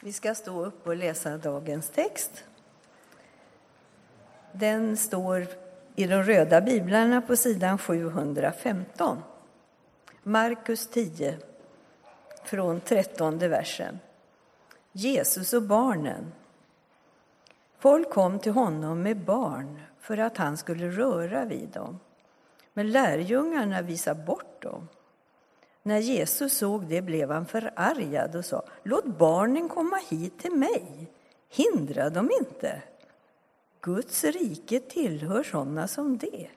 Vi ska stå upp och läsa dagens text. Den står i de röda biblarna på sidan 715. Markus 10, från trettonde versen. Jesus och barnen. Folk kom till honom med barn för att han skulle röra vid dem. Men lärjungarna visade bort dem. När Jesus såg det blev han förargad och sa Låt barnen komma hit till mig, hindra dem inte. Guds rike tillhör sådana som det.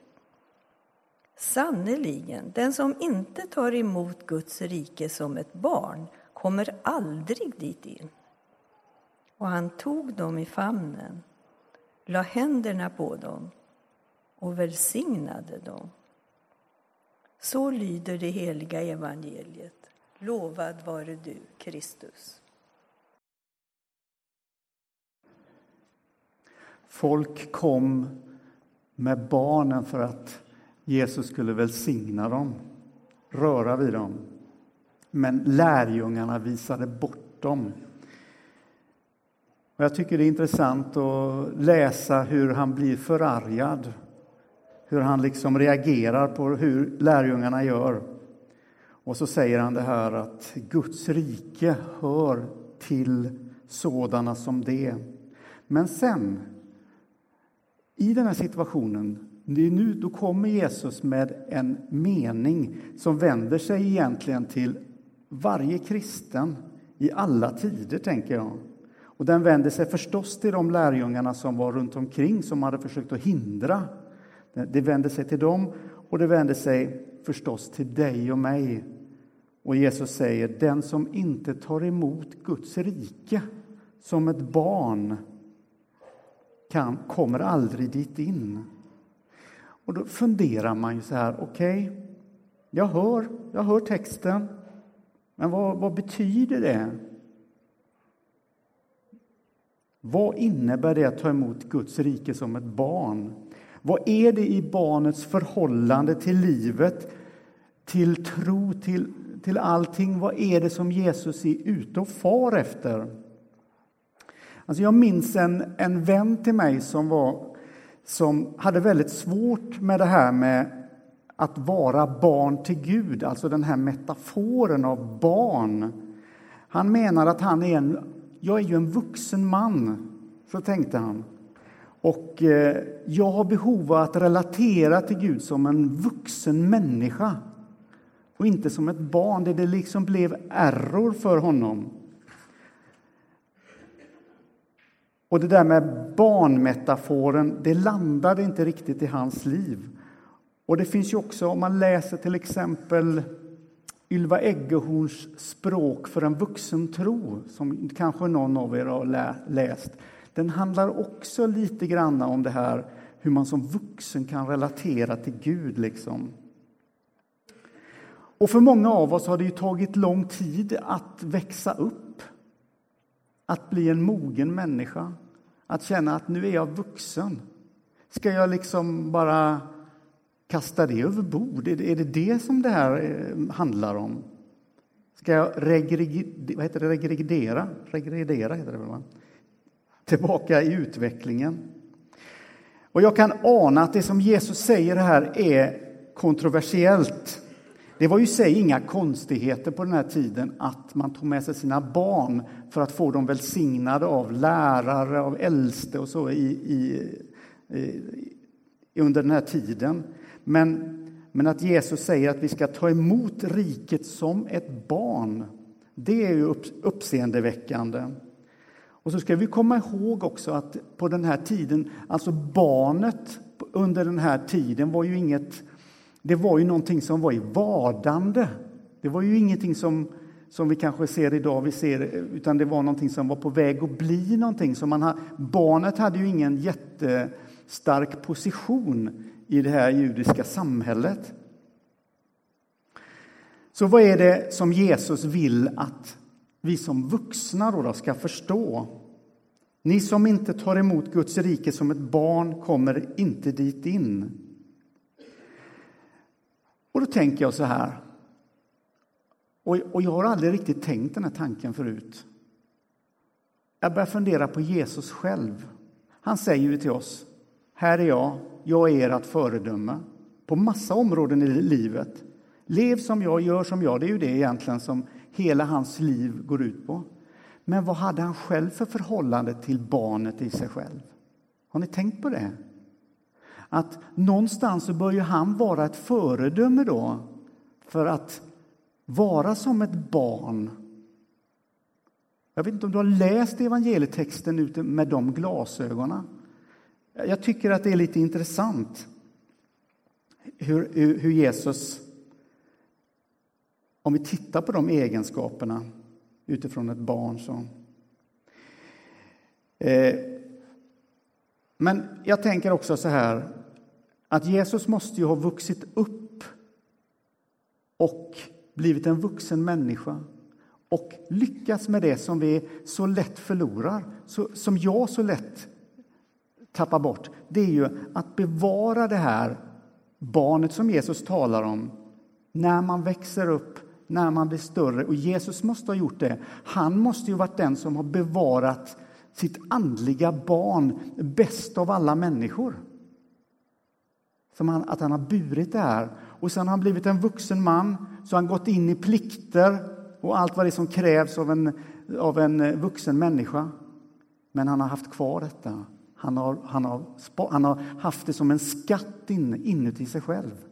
Sannerligen, den som inte tar emot Guds rike som ett barn kommer aldrig dit in. Och han tog dem i famnen, la händerna på dem och välsignade dem. Så lyder det heliga evangeliet. Lovad vare du, Kristus. Folk kom med barnen för att Jesus skulle välsigna dem, röra vid dem. Men lärjungarna visade bort dem. Och jag tycker det är intressant att läsa hur han blir förargad. Hur han liksom reagerar på hur lärjungarna gör. Och så säger han det här att Guds rike hör till sådana som det. Men sen, i den här situationen, det är nu, då kommer Jesus med en mening som vänder sig egentligen till varje kristen i alla tider, tänker jag. Och den vänder sig förstås till de lärjungarna som var runt omkring som hade försökt att hindra. Det vänder sig till dem och det vänder sig förstås till dig och mig. Och Jesus säger, den som inte tar emot Guds rike som ett barn kan, kommer aldrig dit in. Och då funderar man ju så här, okej, okay, jag, hör, jag hör texten, men vad, vad betyder det? Vad innebär det att ta emot Guds rike som ett barn? Vad är det i barnets förhållande till livet, till tro, till, till allting? Vad är det som Jesus är ute och far efter? Alltså jag minns en, en vän till mig som, var, som hade väldigt svårt med det här med att vara barn till Gud, alltså den här metaforen av barn. Han menar att han är en, jag är ju en vuxen man, så tänkte han. Och eh, jag har behov av att relatera till Gud som en vuxen människa och inte som ett barn, där det liksom blev error för honom. Och det där med barnmetaforen, det landade inte riktigt i hans liv. Och det finns ju också, om man läser till exempel Ylva Eggehorns Språk för en vuxen tro, som kanske någon av er har läst. Den handlar också lite grann om det här hur man som vuxen kan relatera till Gud. Liksom. Och för många av oss har det ju tagit lång tid att växa upp. Att bli en mogen människa. Att känna att nu är jag vuxen. Ska jag liksom bara kasta det över bord? Är det, är det det som det här eh, handlar om? Ska jag regredera? Regredera? Regredera heter det väl? Va? Tillbaka i utvecklingen. Och jag kan ana att det som Jesus säger här är kontroversiellt. Det var ju i sig inga konstigheter på den här tiden att man tog med sig sina barn för att få dem välsignade av lärare, av äldste och så i, i, i, under den här tiden. Men, men att Jesus säger att vi ska ta emot riket som ett barn, det är ju upp, uppseendeväckande. Och så ska vi komma ihåg också att på den här tiden, alltså barnet under den här tiden var ju inget, det var ju någonting som var i vardande. Det var ju ingenting som, som vi kanske ser idag, vi ser, utan det var någonting som var på väg att bli någonting. Så man ha, barnet hade ju ingen jättestark position i det här judiska samhället. Så vad är det som Jesus vill att vi som vuxna då, då ska förstå? Ni som inte tar emot Guds rike som ett barn kommer inte dit in. Och då tänker jag så här, och, jag har aldrig riktigt tänkt den här tanken förut. jag börjar fundera på Jesus själv. Han säger ju till oss, här är jag, jag är ert föredöme på massa områden i livet. Lev som jag, gör som jag. Det är ju det egentligen som hela hans liv går ut på. Men vad hade han själv för förhållande till barnet i sig själv? Har ni tänkt på det? Att någonstans så bör ju han vara ett föredöme då för att vara som ett barn. Jag vet inte om du har läst evangelietexten ute med de glasögonen. Jag tycker att det är lite intressant hur, hur Jesus, om vi tittar på de egenskaperna utifrån ett barn. Så. Eh, men jag tänker också så här att Jesus måste ju ha vuxit upp och blivit en vuxen människa och lyckats med det som vi så lätt förlorar, så, som jag så lätt tappar bort. Det är ju att bevara det här barnet som Jesus talar om när man växer upp, när man blir större. Och Jesus måste ha gjort det. Han måste ju varit den som har bevarat sitt andliga barn bäst av alla människor. Som han, att han har burit det här. Och sen har han blivit en vuxen man, så han gått in i plikter och allt vad det som krävs av en, av en vuxen människa. Men han har haft kvar detta. Han har, han har, han har haft det som en skatt in, inuti sig själv.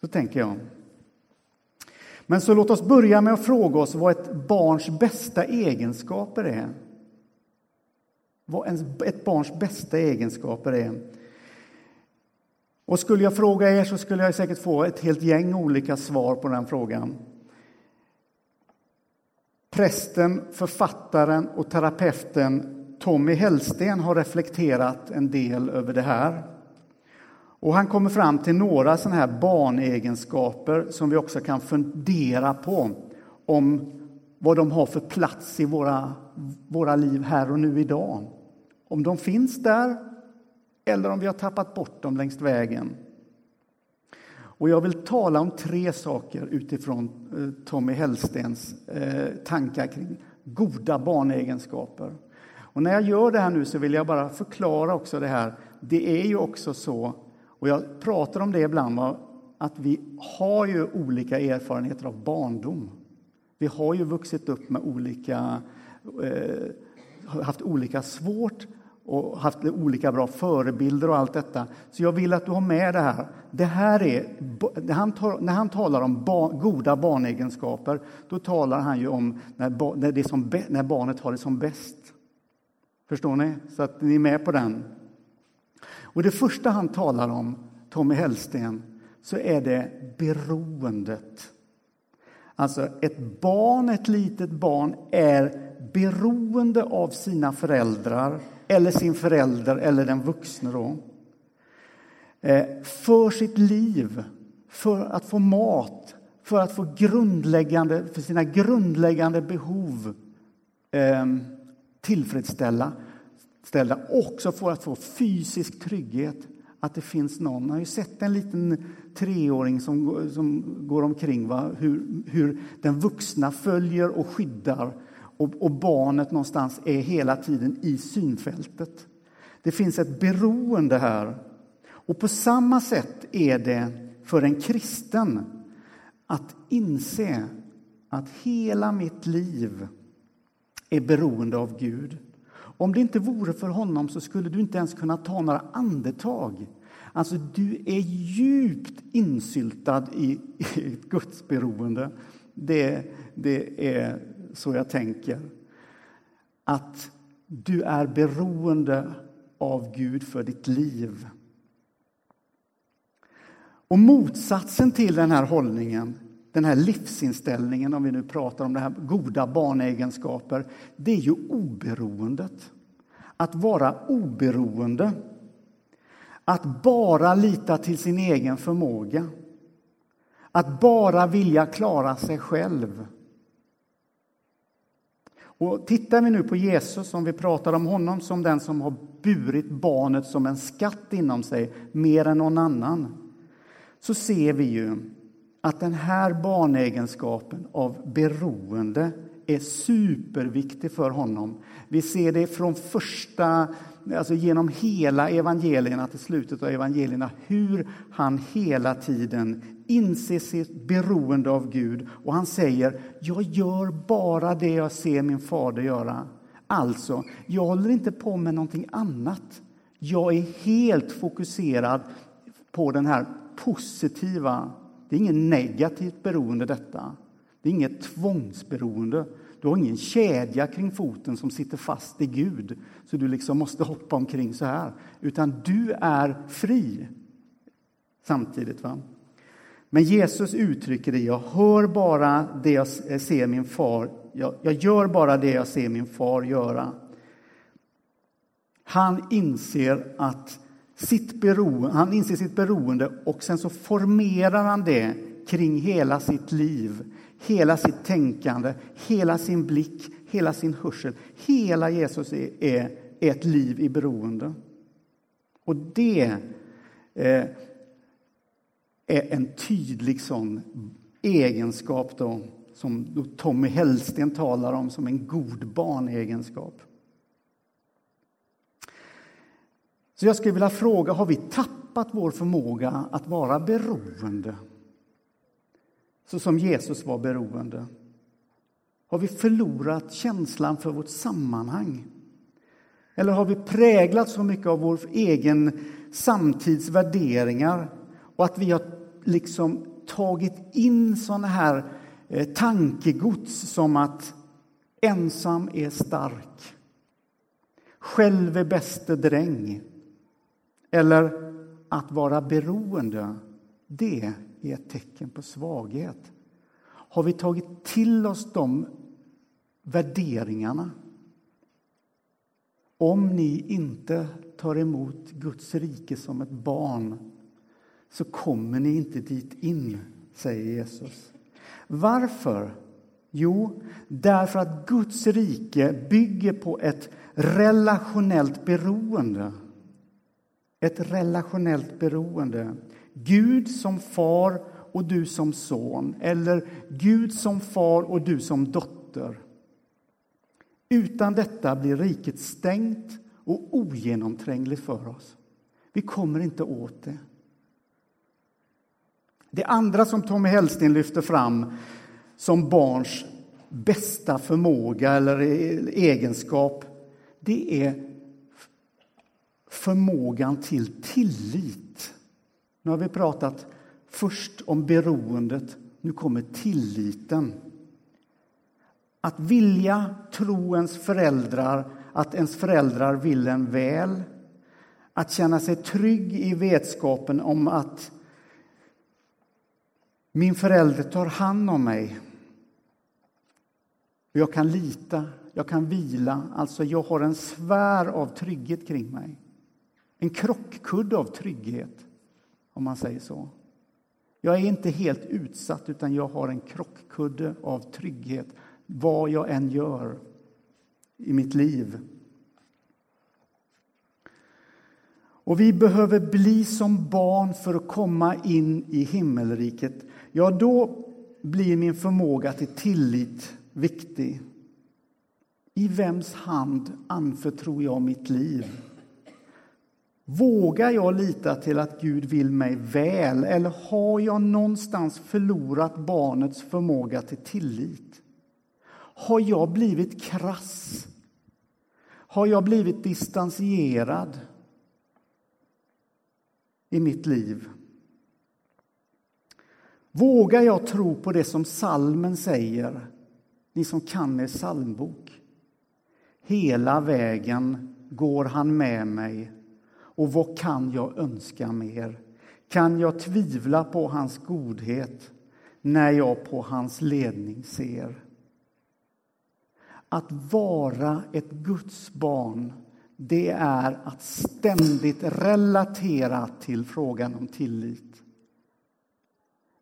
Så tänker jag. Men så låt oss börja med att fråga oss vad ett barns bästa egenskaper är. Vad ett barns bästa egenskaper är. Och skulle jag fråga er så skulle jag säkert få ett helt gäng olika svar på den frågan. Prästen, författaren och terapeuten Tommy Hellsten har reflekterat en del över det här. Och han kommer fram till några sådana här barnegenskaper som vi också kan fundera på om vad de har för plats i våra, våra liv här och nu idag. Om de finns där eller om vi har tappat bort dem längs vägen. Och jag vill tala om tre saker utifrån eh, Tommy Hellstens eh, tankar kring goda barnegenskaper. Och när jag gör det här nu så vill jag bara förklara också det här. Det är ju också så, och jag pratar om det ibland, att vi har ju olika erfarenheter av barndom. Vi har ju vuxit upp med olika, eh, haft olika svårt och haft olika bra förebilder och allt detta. Så jag vill att du har med det här. Det här är, när han talar om bar, goda barnegenskaper, då talar han ju om när, när, det som, när barnet har det som bäst. Förstår ni? Så att ni är med på den. Och det första han talar om, Tommy Hellsten, så är det beroendet. Alltså ett barn, ett litet barn, är beroende av sina föräldrar eller sin förälder eller den vuxne då. Eh, för sitt liv, för att få mat, för att få grundläggande, för sina grundläggande behov ehm, tillfredsställa ställda också för att få fysisk trygghet. Att det finns någon. Jag har ju sett en liten treåring som, som går omkring. Va? Hur, hur den vuxna följer och skyddar och, och barnet någonstans är hela tiden i synfältet. Det finns ett beroende här. Och på samma sätt är det för en kristen att inse att hela mitt liv är beroende av Gud. Om det inte vore för honom så skulle du inte ens kunna ta några andetag. Alltså, du är djupt insyltad i, i ett gudsberoende. Det, det är så jag tänker. Att du är beroende av Gud för ditt liv. Och motsatsen till den här hållningen den här livsinställningen, om vi nu pratar om det här goda barnegenskaper, det är ju oberoendet. Att vara oberoende. Att bara lita till sin egen förmåga. Att bara vilja klara sig själv. Och tittar vi nu på Jesus, om vi pratar om honom som den som har burit barnet som en skatt inom sig mer än någon annan, så ser vi ju att den här barnegenskapen av beroende är superviktig för honom. Vi ser det från första, alltså genom hela evangelierna till slutet av evangelierna, hur han hela tiden inser sitt beroende av Gud och han säger, jag gör bara det jag ser min fader göra. Alltså, jag håller inte på med någonting annat. Jag är helt fokuserad på den här positiva, det är inget negativt beroende detta. Det är inget tvångsberoende. Du har ingen kedja kring foten som sitter fast i Gud så du liksom måste hoppa omkring så här. Utan du är fri samtidigt. Va? Men Jesus uttrycker det, jag hör bara det jag eh, ser min far, jag, jag gör bara det jag ser min far göra. Han inser att sitt beroende, han inser sitt beroende och sen så formerar han det kring hela sitt liv, hela sitt tänkande, hela sin blick, hela sin hörsel. Hela Jesus är, är, är ett liv i beroende. Och det eh, är en tydlig sån egenskap då, som då Tommy Hellsten talar om som en god barnegenskap. Så jag skulle vilja fråga, har vi tappat vår förmåga att vara beroende? Så som Jesus var beroende. Har vi förlorat känslan för vårt sammanhang? Eller har vi präglat så mycket av vår egen samtids värderingar och att vi har liksom tagit in sådana här eh, tankegods som att ensam är stark, själv är bäste dräng eller att vara beroende, det är ett tecken på svaghet. Har vi tagit till oss de värderingarna? Om ni inte tar emot Guds rike som ett barn så kommer ni inte dit in, säger Jesus. Varför? Jo, därför att Guds rike bygger på ett relationellt beroende. Ett relationellt beroende. Gud som far och du som son, eller Gud som far och du som dotter. Utan detta blir riket stängt och ogenomträngligt för oss. Vi kommer inte åt det. Det andra som Tommy Hellsten lyfter fram som barns bästa förmåga eller e- egenskap, det är förmågan till tillit. Nu har vi pratat först om beroendet, nu kommer tilliten. Att vilja tro ens föräldrar att ens föräldrar vill en väl. Att känna sig trygg i vetskapen om att min förälder tar hand om mig. Jag kan lita, jag kan vila, alltså jag har en sfär av trygghet kring mig. En krockkudde av trygghet, om man säger så. Jag är inte helt utsatt, utan jag har en krockkudde av trygghet vad jag än gör i mitt liv. Och vi behöver bli som barn för att komma in i himmelriket. Ja, då blir min förmåga till tillit viktig. I vems hand anförtror jag mitt liv? Vågar jag lita till att Gud vill mig väl eller har jag någonstans förlorat barnets förmåga till tillit? Har jag blivit krass? Har jag blivit distanserad i mitt liv? Vågar jag tro på det som salmen säger, ni som kan er psalmbok? Hela vägen går han med mig och vad kan jag önska mer? Kan jag tvivla på hans godhet när jag på hans ledning ser? Att vara ett Guds barn, det är att ständigt relatera till frågan om tillit.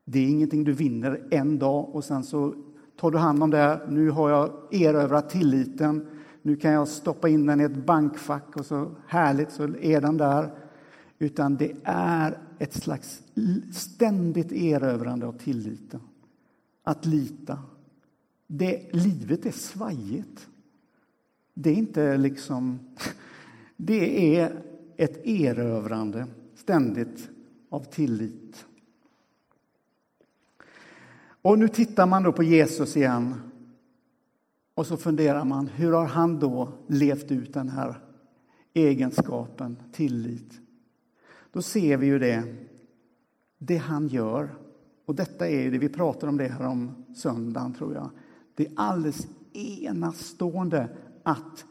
Det är ingenting du vinner en dag och sen så tar du hand om det. Nu har jag erövrat tilliten nu kan jag stoppa in den i ett bankfack och så härligt så är den där. Utan det är ett slags ständigt erövrande av tilliten. Att lita. det, livet är svajigt. Det är inte liksom... Det är ett erövrande ständigt av tillit. Och nu tittar man då på Jesus igen och så funderar man, hur har han då levt ut den här egenskapen, tillit? Då ser vi ju det, det han gör. Och detta är det, vi pratar om det här om söndagen tror jag. Det är alldeles enastående att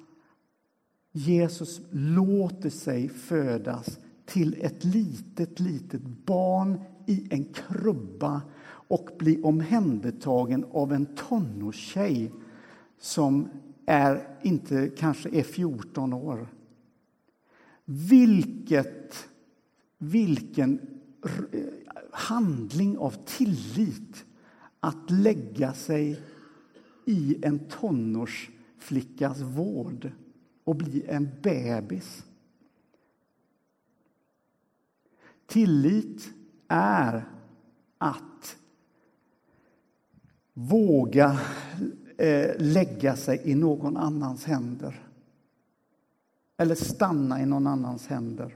Jesus låter sig födas till ett litet, litet barn i en krubba och bli omhändertagen av en tonårstjej som är, inte kanske är 14 år. Vilket, vilken eh, handling av tillit att lägga sig i en tonårsflickas vård och bli en bebis. Tillit är att våga Eh, lägga sig i någon annans händer eller stanna i någon annans händer.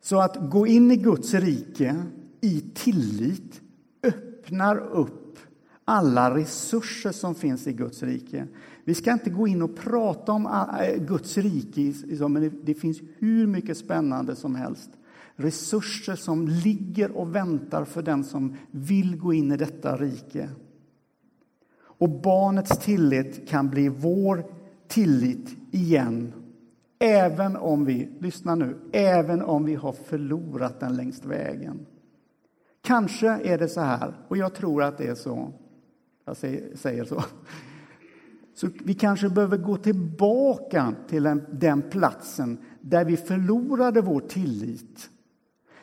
Så att gå in i Guds rike i tillit öppnar upp alla resurser som finns i Guds rike. Vi ska inte gå in och prata om eh, Guds rike, men det finns hur mycket spännande som helst. Resurser som ligger och väntar för den som vill gå in i detta rike. Och barnets tillit kan bli vår tillit igen. Även om vi, lyssna nu, även om vi har förlorat den längs vägen. Kanske är det så här, och jag tror att det är så. Jag säger så. Så vi kanske behöver gå tillbaka till den, den platsen där vi förlorade vår tillit.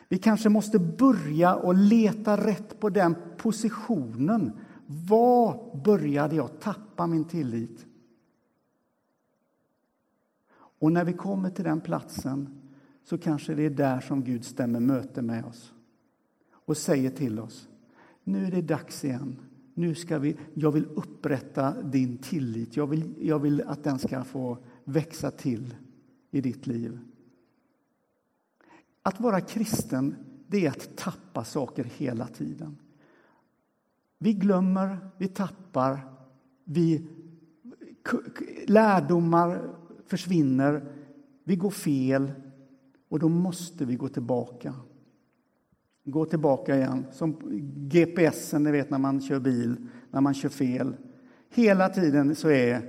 Vi kanske måste börja och leta rätt på den positionen. Var började jag tappa min tillit? Och när vi kommer till den platsen så kanske det är där som Gud stämmer möte med oss och säger till oss, nu är det dags igen. Nu ska vi, jag vill upprätta din tillit. Jag vill, jag vill att den ska få växa till i ditt liv. Att vara kristen, det är att tappa saker hela tiden. Vi glömmer, vi tappar, vi, lärdomar försvinner, vi går fel och då måste vi gå tillbaka. Gå tillbaka igen, som GPSen, ni vet när man kör bil, när man kör fel. Hela tiden så är,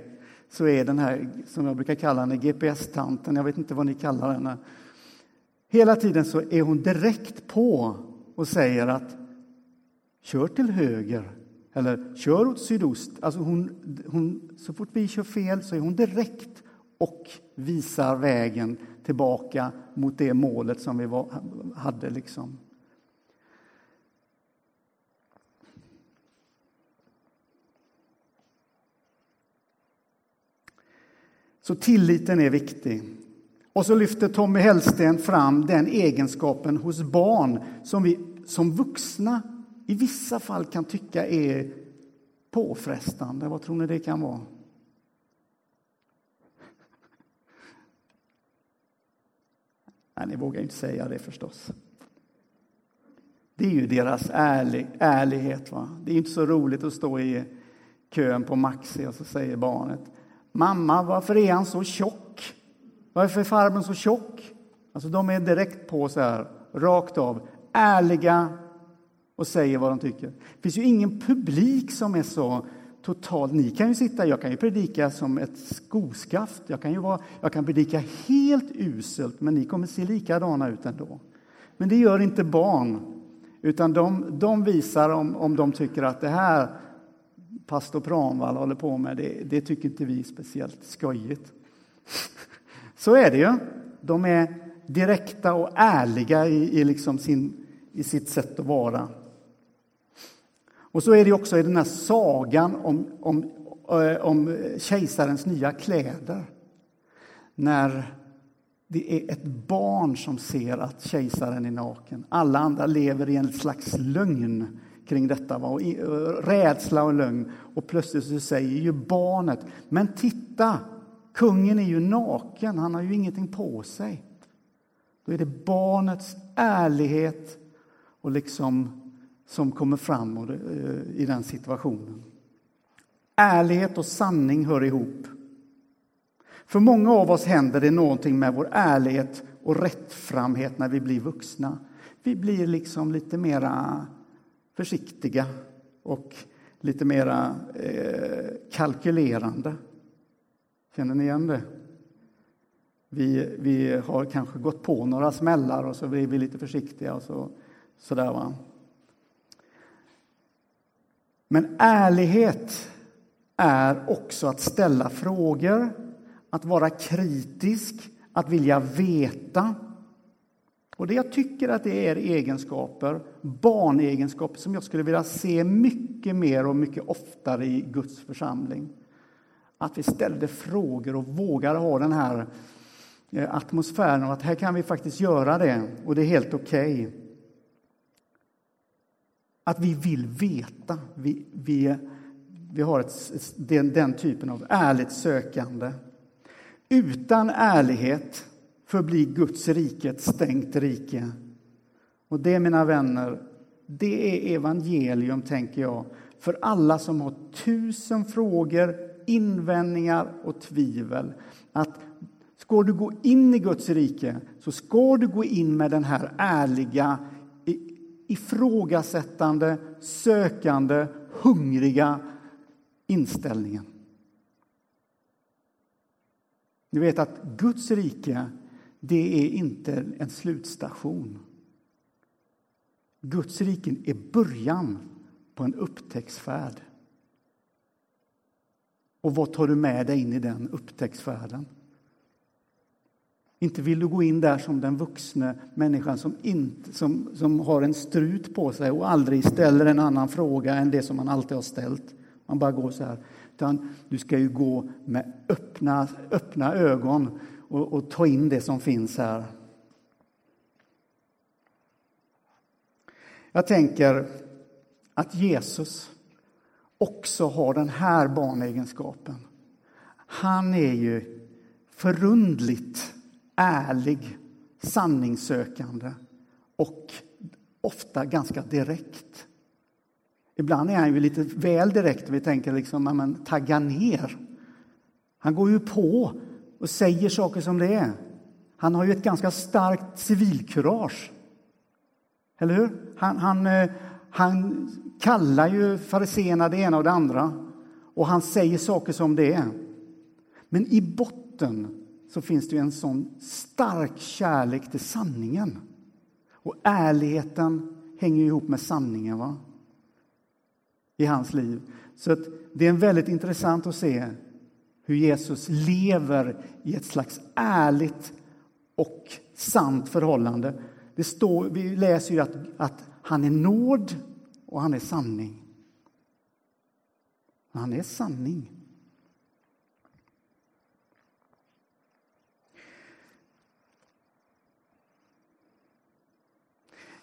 så är den här, som jag brukar kalla henne, GPS-tanten, jag vet inte vad ni kallar henne. Hela tiden så är hon direkt på och säger att kör till höger eller kör åt sydost. Alltså hon, hon, så fort vi kör fel så är hon direkt och visar vägen tillbaka mot det målet som vi var, hade. Liksom. Så tilliten är viktig. Och så lyfter Tommy Hellsten fram den egenskapen hos barn som vi som vuxna i vissa fall kan tycka är påfrestande. Vad tror ni det kan vara? Nej, ni vågar inte säga det förstås. Det är ju deras ärlig, ärlighet. Va? Det är inte så roligt att stå i kön på Maxi och så säger barnet Mamma, varför är han så tjock? Varför är farbrorn så tjock? Alltså de är direkt på så här, rakt av, ärliga och säger vad de tycker. Det finns ju ingen publik som är så totalt... Ni kan ju sitta, jag kan ju predika som ett skoskaft, jag kan, ju vara, jag kan predika helt uselt, men ni kommer se likadana ut ändå. Men det gör inte barn, utan de, de visar om, om de tycker att det här pastor Pranvall håller på med, det, det tycker inte vi är speciellt skojigt. Så är det ju. De är direkta och ärliga i, i, liksom sin, i sitt sätt att vara. Och så är det också i den här sagan om, om, eh, om kejsarens nya kläder. När det är ett barn som ser att kejsaren är naken. Alla andra lever i en slags lögn kring detta. Va? Och eh, rädsla och lögn. Och plötsligt så säger ju barnet, men titta, kungen är ju naken, han har ju ingenting på sig. Då är det barnets ärlighet och liksom som kommer fram eh, i den situationen. Ärlighet och sanning hör ihop. För många av oss händer det någonting med vår ärlighet och rättframhet när vi blir vuxna. Vi blir liksom lite mera försiktiga och lite mera eh, kalkylerande. Känner ni igen det? Vi, vi har kanske gått på några smällar och så blir vi lite försiktiga och så, sådär. Va? Men ärlighet är också att ställa frågor, att vara kritisk, att vilja veta. Och det jag tycker att det är egenskaper, barnegenskaper som jag skulle vilja se mycket mer och mycket oftare i Guds församling. Att vi ställde frågor och vågade ha den här eh, atmosfären och att här kan vi faktiskt göra det och det är helt okej. Okay. Att vi vill veta. Vi, vi, vi har ett, den, den typen av ärligt sökande. Utan ärlighet förblir Guds rike ett stängt rike. Och det, mina vänner, det är evangelium, tänker jag, för alla som har tusen frågor, invändningar och tvivel. Att ska du gå in i Guds rike så ska du gå in med den här ärliga, ifrågasättande, sökande, hungriga inställningen. Ni vet att Guds rike, det är inte en slutstation. Guds rike är början på en upptäcktsfärd. Och vad tar du med dig in i den upptäcktsfärden? Inte vill du gå in där som den vuxne människan som, inte, som, som har en strut på sig och aldrig ställer en annan fråga än det som man alltid har ställt. Man bara går så här. Utan du ska ju gå med öppna, öppna ögon och, och ta in det som finns här. Jag tänker att Jesus också har den här barnegenskapen. Han är ju förundligt ärlig, sanningssökande och ofta ganska direkt. Ibland är han ju lite väl direkt. Vi tänker liksom, men tagga ner. Han går ju på och säger saker som det är. Han har ju ett ganska starkt civilkurage. Eller hur? Han, han, eh, han kallar ju fariséerna det ena och det andra och han säger saker som det är. Men i botten så finns det en sån stark kärlek till sanningen. Och ärligheten hänger ihop med sanningen va? i hans liv. Så det är väldigt intressant att se hur Jesus lever i ett slags ärligt och sant förhållande. Det står, vi läser ju att, att han är nåd och han är sanning. Han är sanning.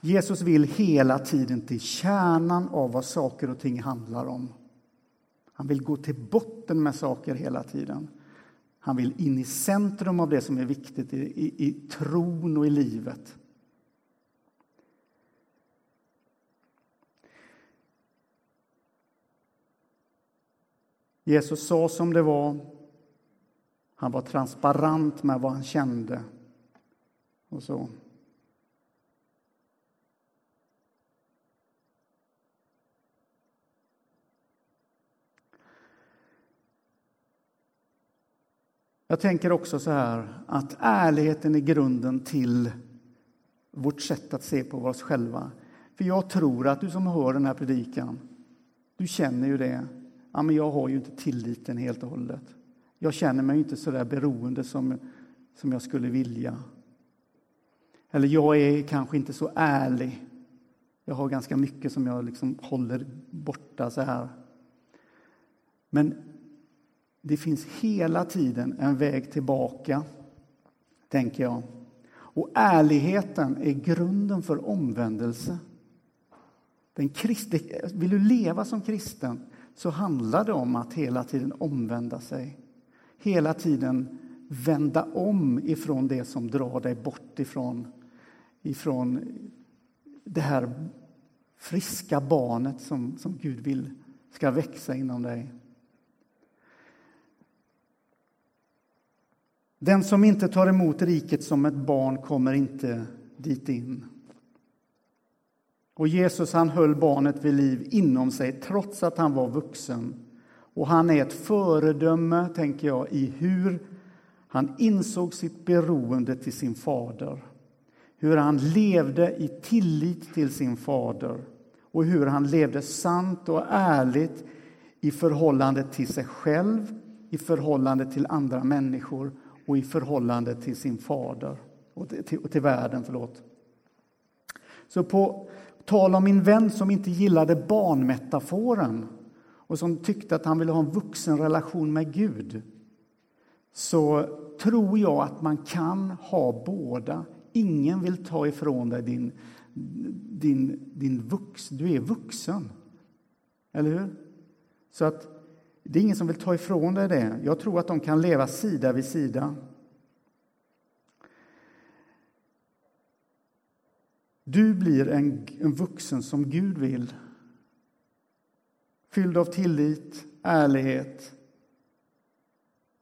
Jesus vill hela tiden till kärnan av vad saker och ting handlar om. Han vill gå till botten med saker hela tiden. Han vill in i centrum av det som är viktigt i, i, i tron och i livet. Jesus sa som det var. Han var transparent med vad han kände. Och så. Jag tänker också så här att ärligheten är grunden till vårt sätt att se på oss själva. För jag tror att du som hör den här predikan, du känner ju det. Ja, men jag har ju inte tilliten helt och hållet. Jag känner mig inte så där beroende som, som jag skulle vilja. Eller jag är kanske inte så ärlig. Jag har ganska mycket som jag liksom håller borta så här. Men det finns hela tiden en väg tillbaka, tänker jag. Och ärligheten är grunden för omvändelse. Den kristi, vill du leva som kristen så handlar det om att hela tiden omvända sig. Hela tiden vända om ifrån det som drar dig bort ifrån, ifrån det här friska barnet som, som Gud vill ska växa inom dig. Den som inte tar emot riket som ett barn kommer inte dit in. Och Jesus han höll barnet vid liv inom sig trots att han var vuxen. Och han är ett föredöme, tänker jag, i hur han insåg sitt beroende till sin fader. Hur han levde i tillit till sin fader och hur han levde sant och ärligt i förhållande till sig själv, i förhållande till andra människor och i förhållande till sin fader och till, och till världen. Förlåt. Så på tal om min vän som inte gillade barnmetaforen och som tyckte att han ville ha en vuxen relation med Gud så tror jag att man kan ha båda. Ingen vill ta ifrån dig din, din, din vux. Du är vuxen. Eller hur? Så att det är ingen som vill ta ifrån dig det. Jag tror att de kan leva sida vid sida. Du blir en, en vuxen som Gud vill. Fylld av tillit, ärlighet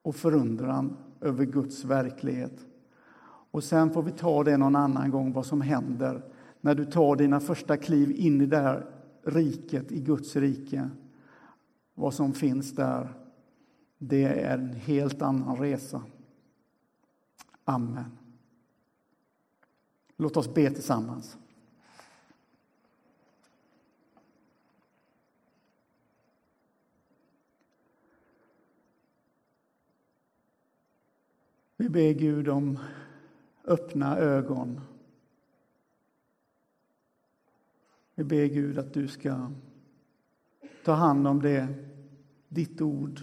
och förundran över Guds verklighet. Och sen får vi ta det någon annan gång, vad som händer när du tar dina första kliv in i det här riket, i Guds rike. Vad som finns där, det är en helt annan resa. Amen. Låt oss be tillsammans. Vi ber Gud om öppna ögon. Vi ber Gud att du ska ta hand om det, ditt ord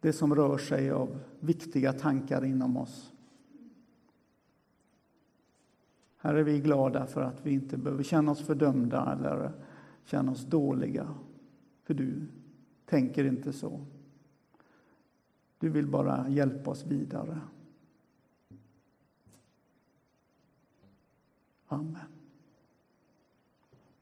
det som rör sig av viktiga tankar inom oss. Här är vi glada för att vi inte behöver känna oss fördömda eller känna oss dåliga, för du tänker inte så. Du vill bara hjälpa oss vidare. Amen.